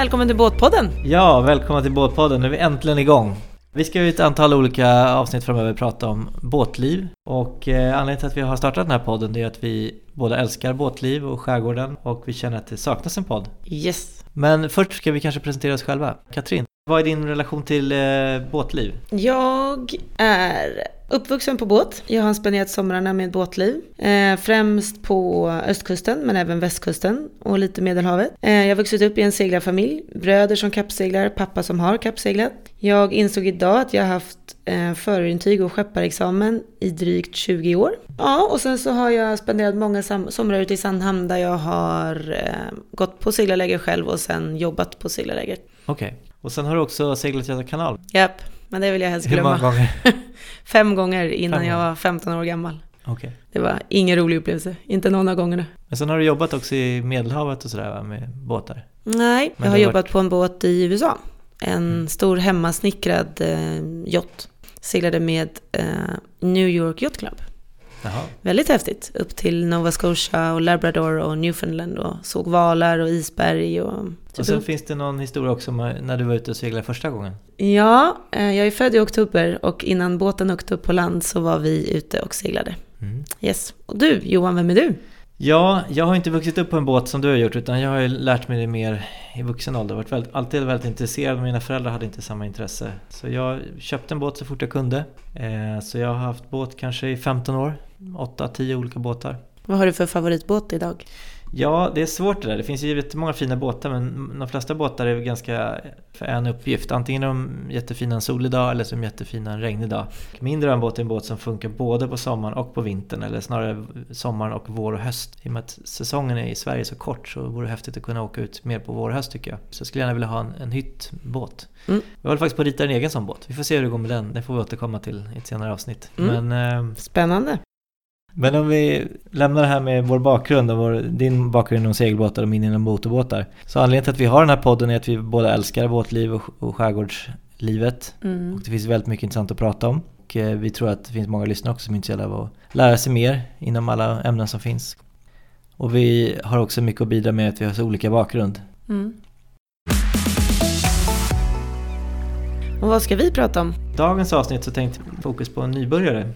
Välkommen till Båtpodden! Ja, välkomna till Båtpodden. Nu är vi äntligen igång. Vi ska i ett antal olika avsnitt framöver prata om båtliv och eh, anledningen till att vi har startat den här podden är att vi båda älskar båtliv och skärgården och vi känner att det saknas en podd. Yes! Men först ska vi kanske presentera oss själva. Katrin, vad är din relation till eh, båtliv? Jag är uppvuxen på båt. Jag har spenderat somrarna med båtliv. Eh, främst på östkusten men även västkusten och lite medelhavet. Eh, jag har vuxit upp i en seglarfamilj. Bröder som kappseglar, pappa som har kappseglat. Jag insåg idag att jag har haft eh, förintyg och skepparexamen i drygt 20 år. Ja, och sen så har jag spenderat många somrar ute i Sandhamn där jag har eh, gått på seglarläger själv och sen jobbat på seglarläger. Okej, okay. och sen har du också seglat Göta kanal? Japp, men det vill jag helst glömma. Hur många gånger? Fem gånger innan Fem jag var 15 år gammal. Okay. Det var ingen rolig upplevelse, inte någon av gångerna. Men sen har du jobbat också i Medelhavet och sådär med båtar? Nej, Men jag har jobbat varit... på en båt i USA. En mm. stor hemmasnickrad eh, yacht. Seglade med eh, New York Yacht Club. Jaha. Väldigt häftigt. Upp till Nova Scotia och Labrador och Newfoundland och såg valar och isberg. Och, och sen finns det någon historia också när du var ute och seglade första gången. Ja, eh, jag är född i oktober och innan båten åkte upp på land så var vi ute och seglade. Mm. Yes. Och du, Johan, vem är du? Ja, jag har inte vuxit upp på en båt som du har gjort utan jag har lärt mig det mer i vuxen ålder. Jag har varit alltid väldigt intresserad men mina föräldrar hade inte samma intresse. Så jag köpte en båt så fort jag kunde. Eh, så jag har haft båt kanske i 15 år. 8-10 olika båtar. Vad har du för favoritbåt idag? Ja, det är svårt det där. Det finns ju jättemånga fina båtar men de flesta båtar är ganska för en uppgift. Antingen är de jättefina en solig dag eller så är de jättefina en regnig dag. Min drömbåt är en båt som funkar både på sommaren och på vintern eller snarare sommaren och vår och höst. I och med att säsongen är i Sverige så kort så vore det häftigt att kunna åka ut mer på vår och höst tycker jag. Så jag skulle gärna vilja ha en, en hyttbåt. Mm. Jag håller faktiskt på att rita en egen sån båt. Vi får se hur det går med den. Det får vi återkomma till i ett senare avsnitt. Mm. Men, eh, Spännande! Men om vi lämnar det här med vår bakgrund, och vår, din bakgrund inom segelbåtar och min inom motorbåtar. Så anledningen till att vi har den här podden är att vi båda älskar båtliv och, och skärgårdslivet. Mm. Och det finns väldigt mycket intressant att prata om. Och eh, vi tror att det finns många lyssnare också som är intresserade av att lära sig mer inom alla ämnen som finns. Och vi har också mycket att bidra med att vi har så olika bakgrund. Mm. Och vad ska vi prata om? Dagens avsnitt så tänkte fokus på en nybörjare.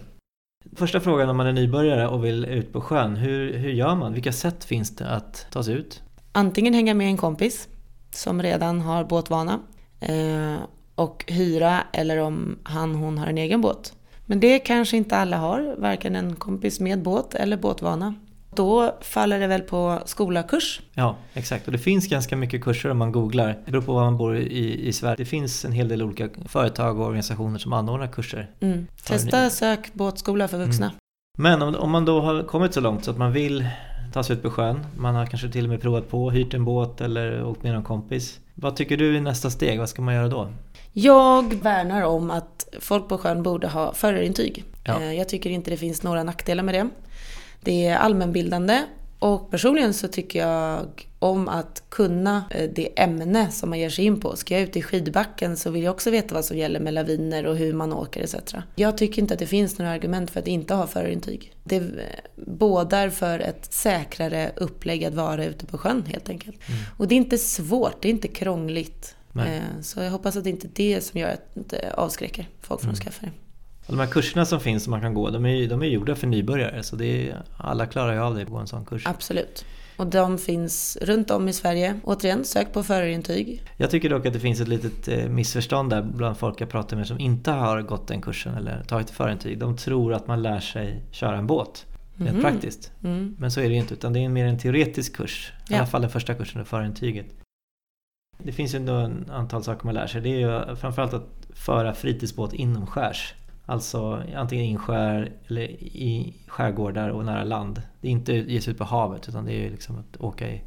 Första frågan om man är nybörjare och vill ut på sjön. Hur, hur gör man? Vilka sätt finns det att ta sig ut? Antingen hänga med en kompis som redan har båtvana eh, och hyra eller om han hon har en egen båt. Men det kanske inte alla har, varken en kompis med båt eller båtvana. Då faller det väl på skola-kurs. Ja, exakt. Och det finns ganska mycket kurser om man googlar. Det beror på var man bor i, i Sverige. Det finns en hel del olika företag och organisationer som anordnar kurser. Mm. Testa sök båtskola för vuxna. Mm. Men om, om man då har kommit så långt så att man vill ta sig ut på sjön. Man har kanske till och med provat på, hyrt en båt eller åkt med någon kompis. Vad tycker du är nästa steg? Vad ska man göra då? Jag värnar om att folk på sjön borde ha förarintyg. Ja. Eh, jag tycker inte det finns några nackdelar med det. Det är allmänbildande och personligen så tycker jag om att kunna eh, det ämne som man ger sig in på. Ska jag ut i skidbacken så vill jag också veta vad som gäller med laviner och hur man åker etc. Jag tycker inte att det finns några argument för att inte ha förarintyg. Det eh, bådar för ett säkrare upplägg att vara ute på sjön helt enkelt. Mm. Och det är inte svårt, det är inte krångligt. Nej. Eh, så jag hoppas att det inte är det som gör att det avskräcker folk från att mm. skaffa det. Och de här kurserna som finns som man kan gå, de är, de är gjorda för nybörjare. Så det är, alla klarar ju av det på en sån kurs. Absolut. Och de finns runt om i Sverige. Återigen, sök på förarintyg. Jag tycker dock att det finns ett litet eh, missförstånd där bland folk jag pratar med som inte har gått den kursen eller tagit förarintyg. De tror att man lär sig köra en båt. Rent mm. praktiskt. Mm. Men så är det ju inte utan det är mer en teoretisk kurs. I ja. alla fall den första kursen, det förintyget. Det finns ju ändå en antal saker man lär sig. Det är ju framförallt att föra fritidsbåt inomskärs. Alltså antingen inskär eller i skärgårdar och nära land. Det är inte ge sig ut på havet utan det är liksom att åka i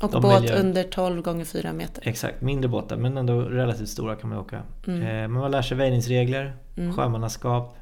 och båt miljö... under 12 gånger 4 meter. Exakt, mindre båtar men ändå relativt stora kan man åka. Mm. Eh, men man lär sig väjningsregler, mm. sjömannaskap.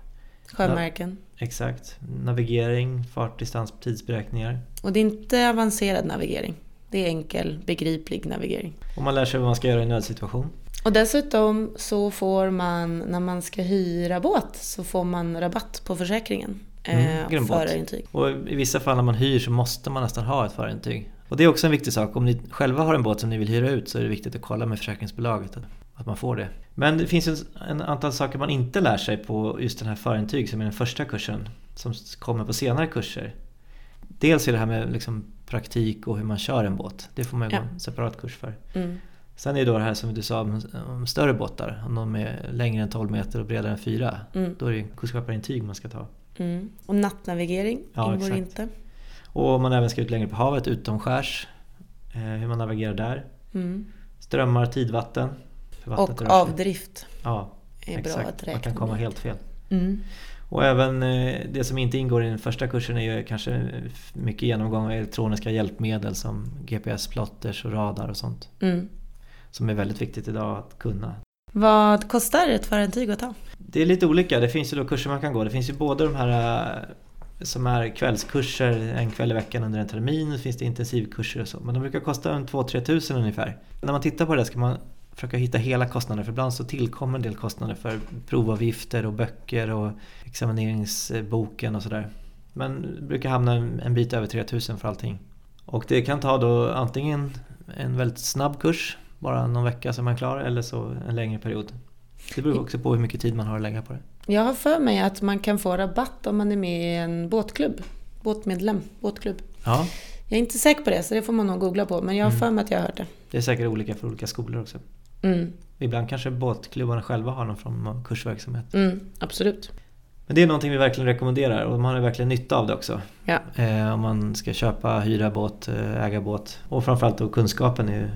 Sjömärken. Na exakt. Navigering, fart, distans, tidsberäkningar. Och det är inte avancerad navigering. Det är enkel, begriplig navigering. Och man lär sig vad man ska göra i nödsituation. Och dessutom så får man, när man ska hyra båt, så får man rabatt på försäkringen. Mm, eh, förarintyg. Och i vissa fall när man hyr så måste man nästan ha ett förarintyg. Och det är också en viktig sak. Om ni själva har en båt som ni vill hyra ut så är det viktigt att kolla med försäkringsbolaget att, man får det. Men det finns en, en antal saker man inte lär sig på just den här förintyg som är den första kursen. Som kommer på senare kurser. Dels är det här med liksom praktik och hur man kör en båt. Det får man ju ja. gå en separat kurs för. Mm. Sen är det då det här som du sa om, om större båtar. Om de är längre än 12 meter och bredare än 4. Mm. Då är det kustskepparintyg man ska ta. Mm. Och nattnavigering ja, ingår exakt. inte. Och om man även ska ut längre på havet utomskärs. Eh, hur man navigerar där. Mm. Strömmar, tidvatten. Och avdrift. Ja, är exakt. Bra att räkna man kan komma helt fel. Mm. Och även eh, det som inte ingår i den första kursen är ju kanske mycket genomgång av elektroniska hjälpmedel som GPS-plotters och radar och sånt. Mm. Som är väldigt viktigt idag att kunna. Vad kostar ett förintyg att ta? Det är lite olika. Det finns ju då kurser man kan gå. Det finns ju både de här eh, som är kvällskurser en kväll i veckan under en termin. Det finns det intensivkurser och så. Men de brukar kosta en 2-3 tusen ungefär. När man tittar på det ska man försöka hitta hela kostnaden för ibland så tillkommer en del kostnader för provavgifter och böcker och examineringsboken och sådär. Men det brukar hamna en bit över 3000 för allting. Och det kan ta då antingen en väldigt snabb kurs, bara någon vecka så är man klar, eller så en längre period. Det beror också på hur mycket tid man har att lägga på det. Jag har för mig att man kan få rabatt om man är med i en båtklubb. Båtmedlem, båtklubb. Ja. Jag är inte säker på det, så det får man nog googla på. Men jag har mm. för mig att jag har hört det. Det är säkert olika för olika skolor också. Mm. Ibland kanske båtklubbarna själva har någon form av kursverksamhet. Mm, absolut. Men det är någonting vi verkligen rekommenderar och man har verkligen nytta av det också. Ja. Eh, om man ska köpa, hyra båt, eh, äga båt. Och framförallt då kunskapen är.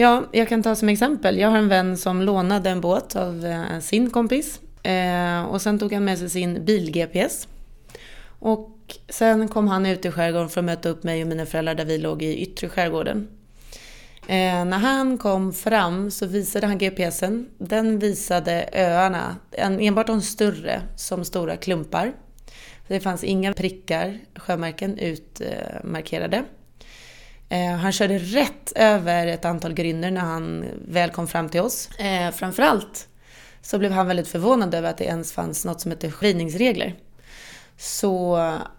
Ja, jag kan ta som exempel. Jag har en vän som lånade en båt av eh, sin kompis. Eh, och sen tog han med sig sin bil-GPS. Och sen kom han ut i skärgården för att möta upp mig och mina föräldrar där vi låg i yttre skärgården. Eh, när han kom fram så visade han GPSen. Den visade öarna, en, enbart de större, som stora klumpar. Det fanns inga prickar, sjömärken, utmarkerade. Eh, han körde rätt över ett antal grynnor när han väl kom fram till oss. Eh, framförallt så blev han väldigt förvånad över att det ens fanns något som heter spridningsregler. Så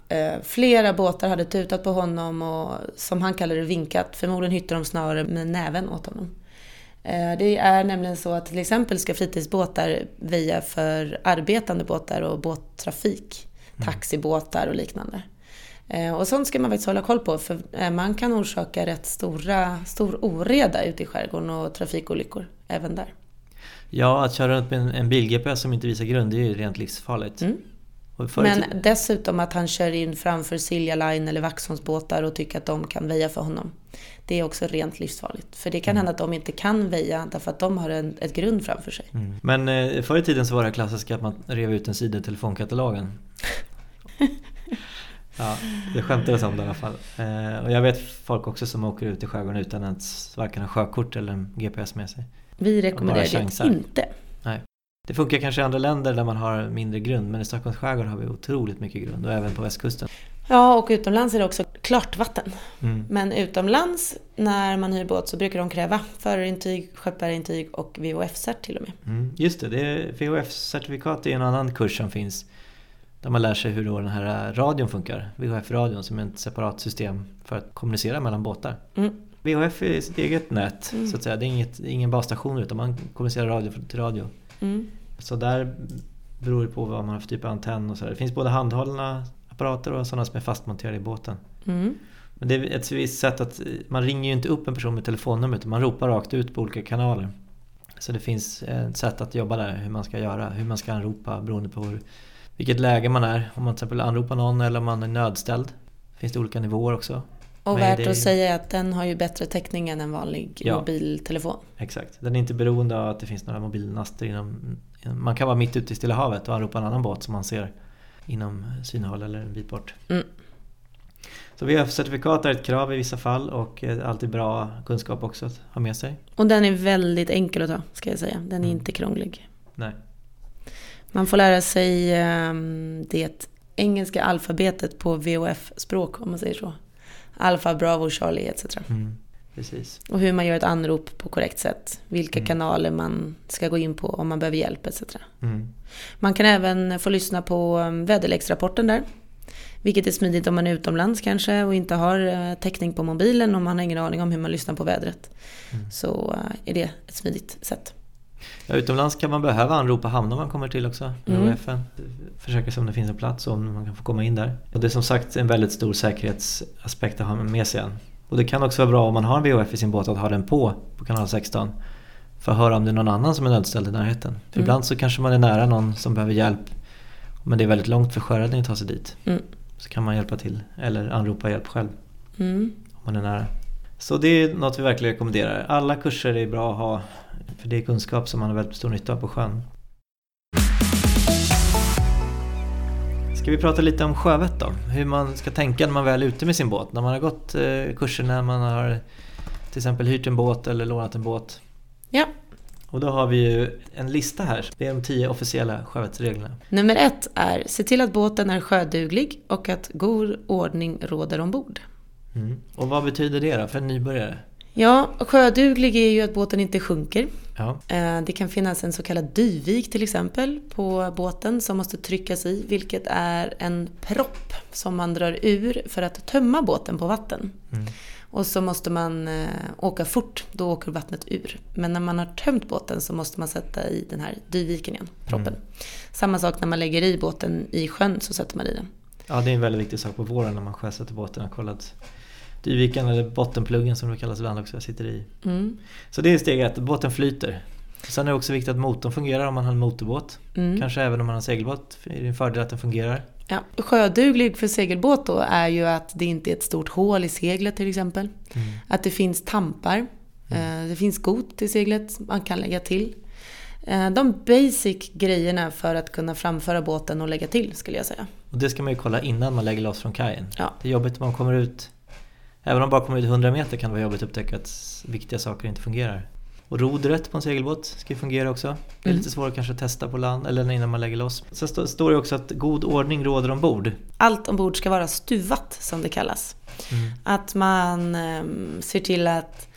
eh, flera båtar hade tutat på honom och som han kallade det vinkat. Förmodligen hytte de snarare med näven åt honom. Eh, det är nämligen så att till exempel ska fritidsbåtar via för arbetande båtar och båttrafik. Mm. Taxibåtar och liknande. Eh, och sånt ska man faktiskt hålla koll på för eh, man kan orsaka rätt stora, stor oreda ute i skärgården och trafikolyckor även där. Ja, att köra runt med en bil-GPS som inte visar grund det är ju rent livsfarligt. Mm. Men dessutom att han kör in framför Silja Line eller Vaxholms båtar och tycker att de kan väja för honom. Det är också rent livsfarligt. För det kan mm. hända att de inte kan väja därför att de har en, ett grund framför sig. Mm. Men eh, förr i tiden så var det klassiska att man rev ut en sida i telefonkatalogen. ja, det skämtades om det i alla fall. Eh, och jag vet folk också som åker ut i skärgården utan att varken ha sjökort eller GPS med sig. Vi rekommenderar det inte. Nej. Det funkar kanske i andra länder där man har mindre grund men i Stockholms skärgård har vi otroligt mycket grund och även på västkusten. Ja, och utomlands är det också klart vatten. Mm. Men utomlands när man hyr båt så brukar de kräva förarintyg, skepparintyg och VHF-cert till och med. Mm, just det, det VHF-certifikat är en annan kurs som finns där man lär sig hur då den här radion funkar. VHF-radion som är ett separat system för att kommunicera mellan båtar. Mm. VHF är sitt eget nät mm. så att säga. Det är inget, ingen basstation utan man kommunicerar radio till radio. Mm. Så där beror det på vad man har för typ av antenn och så. Det finns både handhållna apparater och sådana som är fastmonterade i båten. Mm. Men det är ett visst sätt att man ringer ju inte upp en person med telefonnummer utan man ropar rakt ut på olika kanaler. Så det finns ett sätt att jobba där, hur man ska göra, hur man ska anropa beroende på hur, vilket läge man är. Om man till exempel anropar någon eller om man är nödställd. Finns det olika nivåer också. Och värt att säga att den har ju bättre täckning än en vanlig ja, mobiltelefon. Exakt, den är inte beroende av att det finns några mobilnaster inom... Man kan vara mitt ute i Stilla havet och anropa en annan båt som man ser inom synhåll eller en bit bort. Mm. Så VF-certifikat är ett krav i vissa fall och alltid bra kunskap också att ha med sig. Och den är väldigt enkel att ta, ska jag säga. Den är mm. inte krånglig. Nej. Man får lära sig um, det engelska alfabetet på VOF-språk om man säger så. Alfa, Bravo, Charlie etc. Mm, precis. Och hur man gör ett anrop på korrekt sätt. Vilka mm. kanaler man ska gå in på om man behöver hjälp etc. Mm. Man kan även få lyssna på um, väderleksrapporten där. Vilket är smidigt om man är utomlands kanske och inte har eh, täckning på mobilen och man har ingen aning om hur man lyssnar på vädret. Mm. Så eh, är det ett smidigt sätt. Ja, utomlands kan man behöva anropa hamn om man kommer till också. Mm. Försöka se om det finns en plats och om man kan få komma in där. Och det är som sagt en väldigt stor säkerhetsaspekt att ha med sig. Och det kan också vara bra om man har en VHF i sin båt att ha den på, på kanal 16. För att höra om det är någon annan som är nödställd i närheten. För mm. ibland så kanske man är nära någon som behöver hjälp. Men det är väldigt långt för sjöräddningen att ta sig dit. Mm. Så kan man hjälpa till eller anropa hjälp själv. Mm. Om man är nära. Så det är något vi verkligen rekommenderar. Alla kurser är bra att ha. För det är kunskap som man har väldigt stor nytta av på sjön. Ska vi prata lite om sjövett då? Hur man ska tänka när man väl är ute med sin båt. När man har gått eh, kurser när man har till exempel hyrt en båt eller lånat en båt. Ja. Och då har vi ju en lista här. Det är de tio officiella sjövettsreglerna. Nummer ett är se till att båten är sjöduglig och att god ordning råder ombord. Mm. Och vad betyder det då för en nybörjare? Ja, sjöduglig är ju att båten inte sjunker. Ja. Eh, det kan finnas en så kallad dyvik till exempel på båten som måste tryckas i, vilket är en propp som man drar ur för att tömma båten på vatten. Mm. Och så måste man eh, åka fort, då åker vattnet ur. Men när man har tömt båten så måste man sätta i den här dyviken igen, proppen. Mm. Samma sak när man lägger i båten i sjön så sätter man i den. Ja, det är en väldigt viktig sak på våren när man sjösätter båten. Jag kollat dyviken eller bottenpluggen som det kallas ibland också, jag sitter i. Mm. Så det är steg ett, båten flyter. Sen är det också viktigt att motorn fungerar om man har en motorbåt. Mm. Kanske även om man har en segelbåt är det en fördel att den fungerar. Ja, sjöduglig för segelbåt då är ju att det inte är ett stort hål i seglet till exempel. Mm. Att det finns tampar. Mm. Eh, det finns got i seglet man kan lägga till. Eh, de basic grejerna för att kunna framföra båten och lägga till skulle jag säga. Och det ska man ju kolla innan man lägger loss från kajen. Ja. Det är jobbigt om man kommer ut Även om man bara kommer ut 100 meter kan det vara jobbigt att upptäcka att viktiga saker inte fungerar. Och rodret på en segelbåt ska ju fungera också. Det är lite mm. svårare kanske att testa på land eller innan man lägger loss. Sen stå, står det också att god ordning råder ombord. Allt ombord ska vara stuvat som det kallas. Mm. Att man eh, ser till att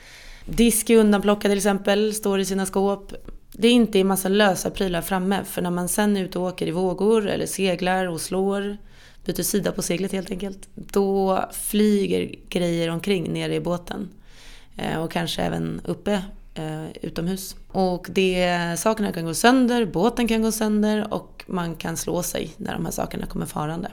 disk är undanplockad till exempel, står i sina skåp. Det är inte en massa lösa prylar framme för när man sen är ute och åker i vågor eller seglar och slår byter sida på seglet helt enkelt. Då flyger grejer omkring nere i båten. Eh, och kanske även uppe eh, utomhus. Och det, sakerna kan gå sönder, båten kan gå sönder och man kan slå sig när de här sakerna kommer farande.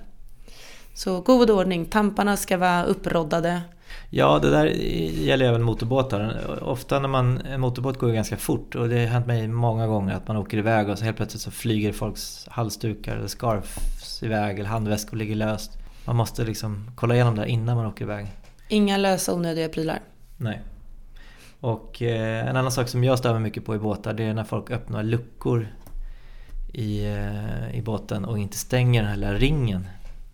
Så god ordning, tamparna ska vara upproddade. Ja, det där gäller även motorbåtar. Ofta när man, en motorbåt går ju ganska fort och det har hänt mig många gånger att man åker iväg och så helt plötsligt så flyger folks halsdukar eller scarf iväg eller handväskor ligger löst. Man måste liksom kolla igenom det innan man åker iväg. Inga lösa onödiga prylar. Nej. Och eh, en annan sak som jag stör mig mycket på i båtar det är när folk öppnar luckor i, eh, i båten och inte stänger den här lilla ringen.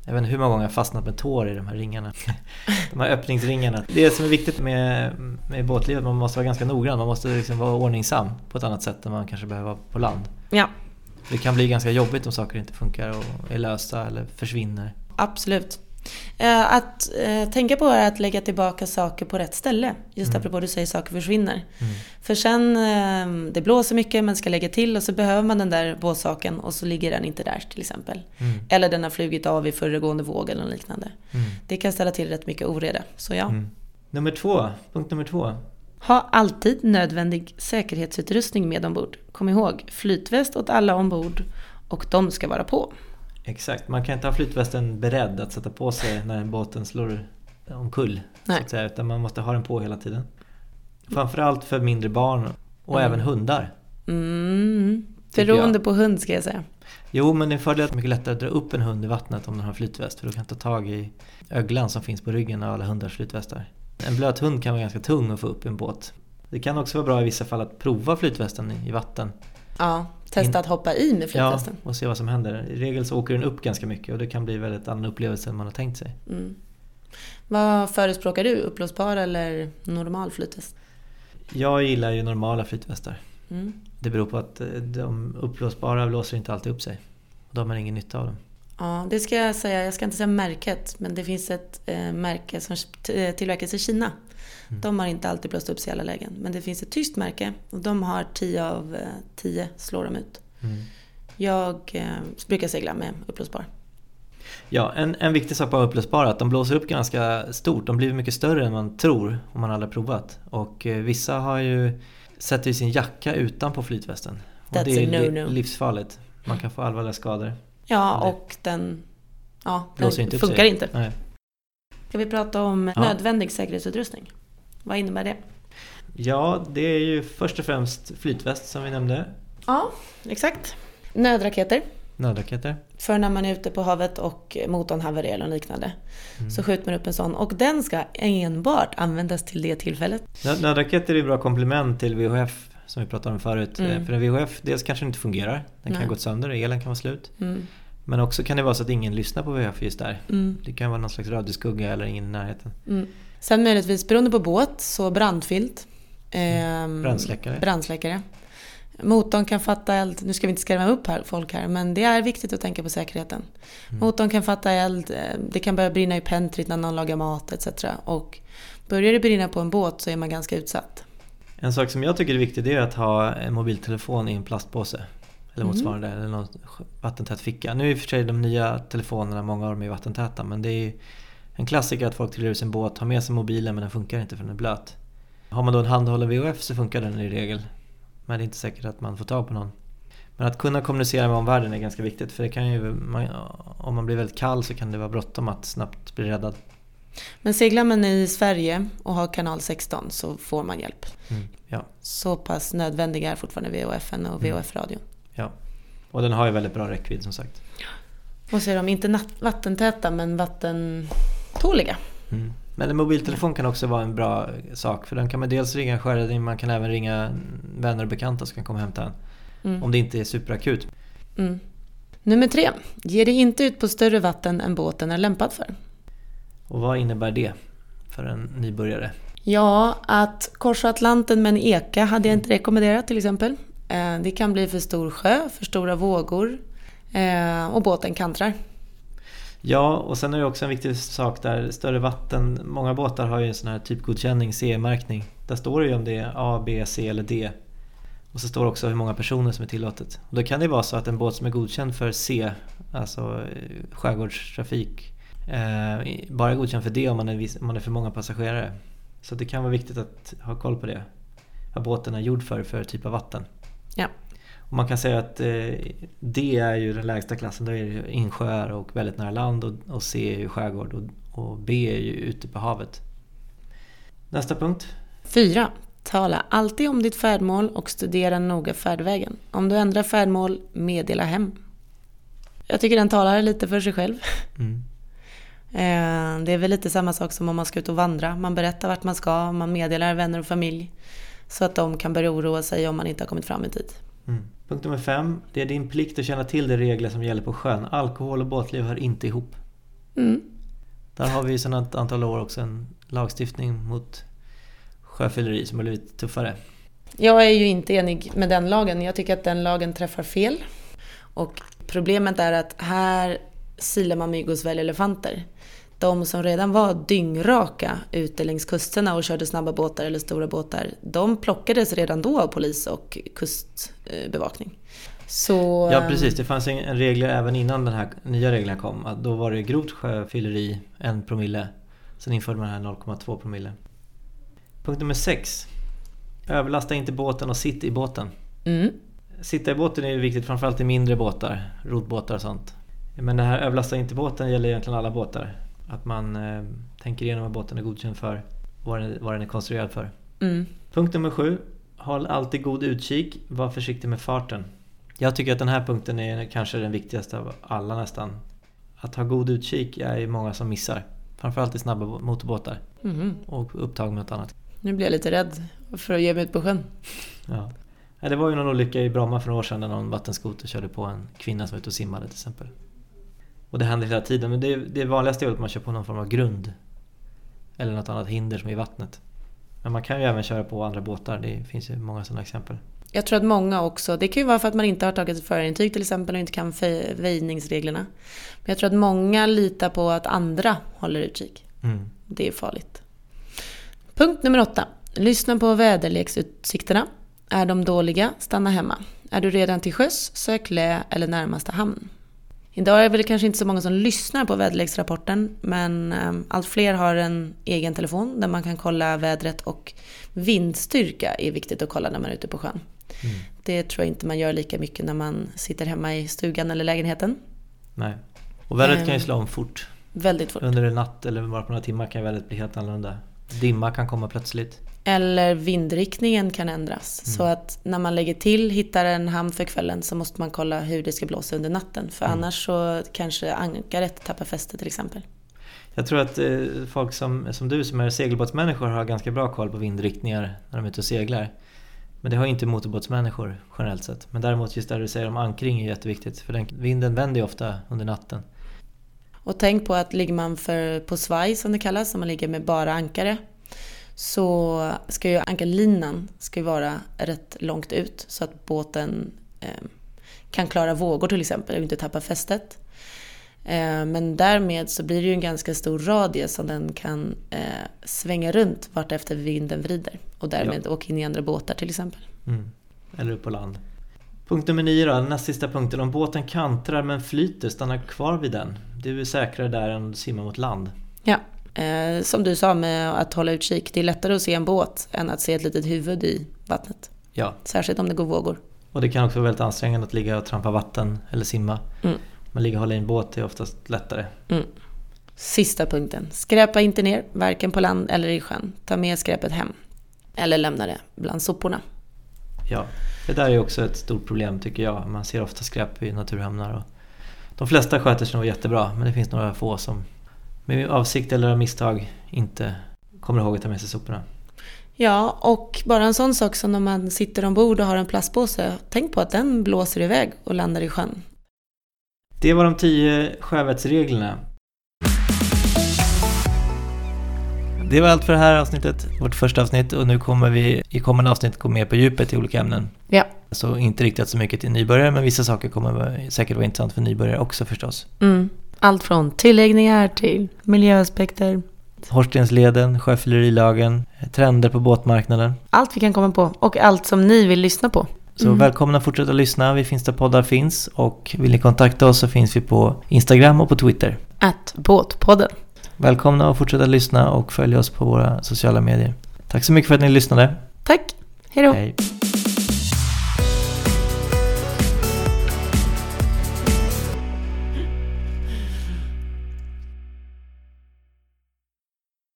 Jag vet inte hur många gånger jag fastnat med tår i de här ringarna. De här öppningsringarna. Det som är viktigt med, med båtlivet, man måste vara ganska noggrann. Man måste liksom vara ordningsam på ett annat sätt än man kanske behöver vara på land. Ja. Det kan bli ganska jobbigt om saker inte funkar och är lösa eller försvinner. Absolut. Eh, att eh, tänka på är att lägga tillbaka saker på rätt ställe. Just mm. apropå du säger saker försvinner. Mm. För sen, eh, det blåser mycket, man ska lägga till och så behöver man den där båtsaken och så ligger den inte där till exempel. Mm. Eller den har flugit av i föregående våg eller något liknande. Mm. Det kan ställa till rätt mycket oreda. Så ja. Mm. Nummer två, punkt nummer två. Ha alltid nödvändig säkerhetsutrustning med ombord. Kom ihåg, flytväst åt alla ombord och de ska vara på. Exakt, man kan inte ha flytvästen beredd att sätta på sig när båten slår omkull. Nej. Så att säga, utan man måste ha den på hela tiden. Framförallt för mindre barn och mm. även hundar. Mm. Beroende på hund ska jag säga. Jo, men det är en fördel att det är mycket lättare att dra upp en hund i vattnet om den har flytväst. För då kan ta tag i öglan som finns på ryggen av alla hundars flytvästar. En blöt hund kan vara ganska tung att få upp i en båt. Det kan också vara bra i vissa fall att prova flytvästen i vatten. Ja, testa att hoppa i med flytvästen. Ja, och se vad som händer. I regel så åker den upp ganska mycket och det kan bli väldigt annan upplevelse än man har tänkt sig. Mm. Vad förespråkar du? Uppblåsbar eller normal flytväst? Jag gillar ju normala flytvästar. Mm. Det beror på att eh, de uppblåsbara blåser inte alltid upp sig. då har man ingen nytta av dem. Ja, det ska jag säga. Jag ska inte säga märket, men det finns ett eh, märke som tillverkas i Kina Mm. De har inte alltid blåst upp sig i alla lägen. Men det finns ett tyst märke och de har 10 av 10 slår de ut. Mm. Jag eh, brukar segla med uppblåsbar. Ja, en, en viktig sak på upplösbara är att de blåser upp ganska stort. De blir mycket större än man tror om man aldrig provat. Och eh, vissa har ju sätter sin jacka utanpå flytvästen. Och That's det är a li- no-no. livsfarligt. Man kan få allvarliga skador. Ja, och den, ja, den inte funkar inte. Nej. Ska vi prata om Ja. nödvändig säkerhetsutrustning? Vad innebär det? Ja, det är ju först och främst flytväst som vi nämnde. Ja, exakt. Nödraketer. Nödraketer. För när man är ute på havet och motorn havererar eller liknande. Mm. Så skjuter man upp en sån. Och den ska enbart användas till det tillfället. Nö- Nödraketer är ju bra komplement till VHF som vi pratade om förut. Mm. Eh, För en VHF, dels kanske den inte fungerar. Den kan Nej. ha gått sönder, elen kan vara slut. Mm. Men också kan det vara så att ingen lyssnar på VHF just där. Mm. Det kan vara någon slags radioskugga eller ingen i närheten. Mm. Sen möjligtvis, beroende på båt, så brandfilt. Ehm, Brandsläckare. brandsläckare. Motorn kan fatta eld, nu ska vi inte skrämma upp här, folk här, men det är viktigt att tänka på säkerheten. Mm. Motorn kan fatta eld, eh, det kan börja brinna i pentrit när någon lagar mat etc. Och börjar det brinna på en båt så är man ganska utsatt. En sak som jag tycker är viktig är att ha en mobiltelefon i en plastpåse. Eller Mm. motsvarande, eller någon vattentät ficka. Nu är i och för sig de nya telefonerna, många av dem är vattentäta. Men det är en klassiker att folk trillar ur sin båt, har med sig mobilen men den funkar inte för den är blöt. Har man då en handhållen VHF så funkar den i regel. Men det är inte säkert att man får tag på någon. Men att kunna kommunicera med omvärlden är ganska viktigt. För det kan ju, om man blir väldigt kall så kan det vara bråttom att snabbt bli räddad. Men seglar man i Sverige och har kanal 16 så får man hjälp. Mm. Ja, Så pass nödvändiga är fortfarande VHFen och Mm. VHF-radion. ja. Och den har ju väldigt bra räckvidd som sagt. Och så är de inte vattentäta men vattentåliga. Mm. Men en mobiltelefon kan också vara en bra sak för den kan man dels ringa sjöräddning, man kan även ringa vänner och bekanta som kan komma och hämta en. Mm. Om det inte är superakut. Mm. Nummer tre. Ge dig inte ut på större vatten än båten är lämpad för. Och vad innebär det för en nybörjare? Ja, att korsa Atlanten med en eka hade jag inte rekommenderat till exempel. Eh, Det kan bli för stor sjö, för stora vågor eh, och båten kantrar. Ja, och sen är det också en viktig sak där, större vatten, många båtar har ju en sån här typgodkänning, CE-märkning. Där står det ju om det är A, B, C eller D. Och så står det också hur många personer som är tillåtet. Och då kan det vara så att en båt som är godkänd för C, alltså eh, skärgårdstrafik, eh, bara godkänd för D om man är, om man är för många passagerare. Så det kan vara viktigt att ha koll på det. Vad båten är gjord för, för typ av vatten. Ja. Och man kan säga att eh, D är ju den lägsta klassen, då är det insjöar och väldigt nära land och, och C är ju skärgård och, och B är ju ute på havet. Nästa punkt. Fyra. Tala alltid om ditt färdmål och studera noga färdvägen. Om du ändrar färdmål, meddela hem. Jag tycker den talar lite för sig själv. Mm. Eh, Det är väl lite samma sak som om man ska ut och vandra. Man berättar vart man ska, man meddelar vänner och familj. Så att de kan börja oroa sig om man inte har kommit fram i tid. Mm. Punkt nummer fem. Det är din plikt att känna till de regler som gäller på sjön. Alkohol och båtliv hör inte ihop. Mm. Där har vi sedan ett antal år också en lagstiftning mot sjöfylleri som har blivit tuffare. Jag är ju inte enig med den lagen. Jag tycker att den lagen träffar fel. Och problemet är att här silar man mygg och sväljer elefanter. De som redan var dyngraka ute längs kusterna och körde snabba båtar eller stora båtar, de plockades redan då av polis och kustbevakning. Så... Ja precis, det fanns en regler även innan den här nya reglerna kom. Att då var det grovt sjöfylleri, en promille. Sen införde man här 0,2 promille. Punkt nummer sex. Överlasta inte båten och sitt i båten. Mm. Sitta i båten är viktigt framförallt i mindre båtar, roddbåtar och sånt. Men det här överlasta inte båten gäller egentligen alla båtar. Att man eh, tänker igenom vad båten är godkänd för, vad den, vad den är konstruerad för. Mm. Punkt nummer sju. Håll alltid god utkik, var försiktig med farten. Jag tycker att den här punkten är kanske den viktigaste av alla nästan. Att ha god utkik är ju många som missar. Framförallt i snabba motorbåtar Mhm. och upptag med något annat. Nu blir jag lite rädd för att ge mig ut på sjön. Ja, Det var ju någon olycka i Bromma för några år sedan när någon vattenskoter körde på en kvinna som var ute och simmade till exempel. Och det händer hela tiden men det, det vanligaste är att man kör på någon form av grund. Eller något annat hinder som är i vattnet. Men man kan ju även köra på andra båtar, det finns ju många sådana exempel. Jag tror att många också, det kan ju vara för att man inte har tagit ett förintyg till exempel och inte kan väjningsreglerna. Men jag tror att många litar på att andra håller utkik. Mm. Det är farligt. Punkt nummer åtta. Lyssna på väderleksutsikterna. Är de dåliga, stanna hemma. Är du redan till sjöss, sök lä eller närmaste hamn. Idag är det kanske inte så många som lyssnar på väderleksrapporten men ehm, allt fler har en egen telefon där man kan kolla vädret och vindstyrka är viktigt att kolla när man är ute på sjön. Mm. Det tror jag inte man gör lika mycket när man sitter hemma i stugan eller lägenheten. Nej, och vädret kan ju ehm, slå om fort. Väldigt fort. Under en natt eller bara på några timmar kan vädret bli helt annorlunda. Dimma kan komma plötsligt. Eller vindriktningen kan ändras. Mm. Så att när man lägger till, hittar en hamn för kvällen så måste man kolla hur det ska blåsa under natten. För mm. annars så kanske ankaret tappar fäste till exempel. Jag tror att eh, folk som, som du som är segelbåtsmänniskor har ganska bra koll på vindriktningar när de är ute och seglar. Men det har inte motorbåtsmänniskor generellt sett. Men däremot just det du säger om ankring är jätteviktigt. För den, vinden vänder ju ofta under natten. Och tänk på att ligger man för, på svaj som det kallas, om man ligger med bara ankare, så ska ju ankarlinan ska vara rätt långt ut så att båten eh, kan klara vågor till exempel och inte tappa fästet. Eh, men därmed så blir det ju en ganska stor radie som den kan eh, svänga runt vart efter vinden vrider och därmed ja. åka in i andra båtar till exempel. Mm. Eller upp på land. Punkt nummer nio då, näst sista punkten. Om båten kantrar men flyter, stanna kvar vid den. Du är säkrare där än att simma mot land. Ja, eh, som du sa med att hålla utkik. Det är lättare att se en båt än att se ett litet huvud i vattnet. Ja. Särskilt om det går vågor. Och det kan också vara väldigt ansträngande att ligga och trampa vatten eller simma. Mm. Men ligga och hålla i en båt är oftast lättare. Mm. Sista punkten. Skräpa inte ner, varken på land eller i sjön. Ta med skräpet hem. Eller lämna det bland soporna. Ja, det där är också ett stort problem tycker jag. Man ser ofta skräp i naturhamnar. Och de flesta sköter sig nog jättebra men det finns några få som med avsikt eller av misstag inte kommer ihåg att ta med sig soporna. Ja, och bara en sån sak som när man sitter ombord och har en plastpåse. Tänk på att den blåser iväg och landar i sjön. Det var de tio sjövettsreglerna. Det var allt för det här avsnittet, vårt första avsnitt och nu kommer vi i kommande avsnitt gå mer på djupet i olika ämnen. Ja. Så inte riktigt så mycket till nybörjare men vissa saker kommer säkert vara intressant för nybörjare också förstås. Mm. Allt från tilläggningar till miljöaspekter. Horstensleden, sjöfyllerilagen, trender på båtmarknaden. Allt vi kan komma på och allt som ni vill lyssna på. Så mm. välkomna att fortsätta lyssna. Vi finns där poddar finns och vill ni kontakta oss så finns vi på Instagram och på Twitter. Att båtpodden. Välkomna att fortsätta lyssna och följa oss på våra sociala medier. Tack så mycket för att ni lyssnade. Tack. Hej då.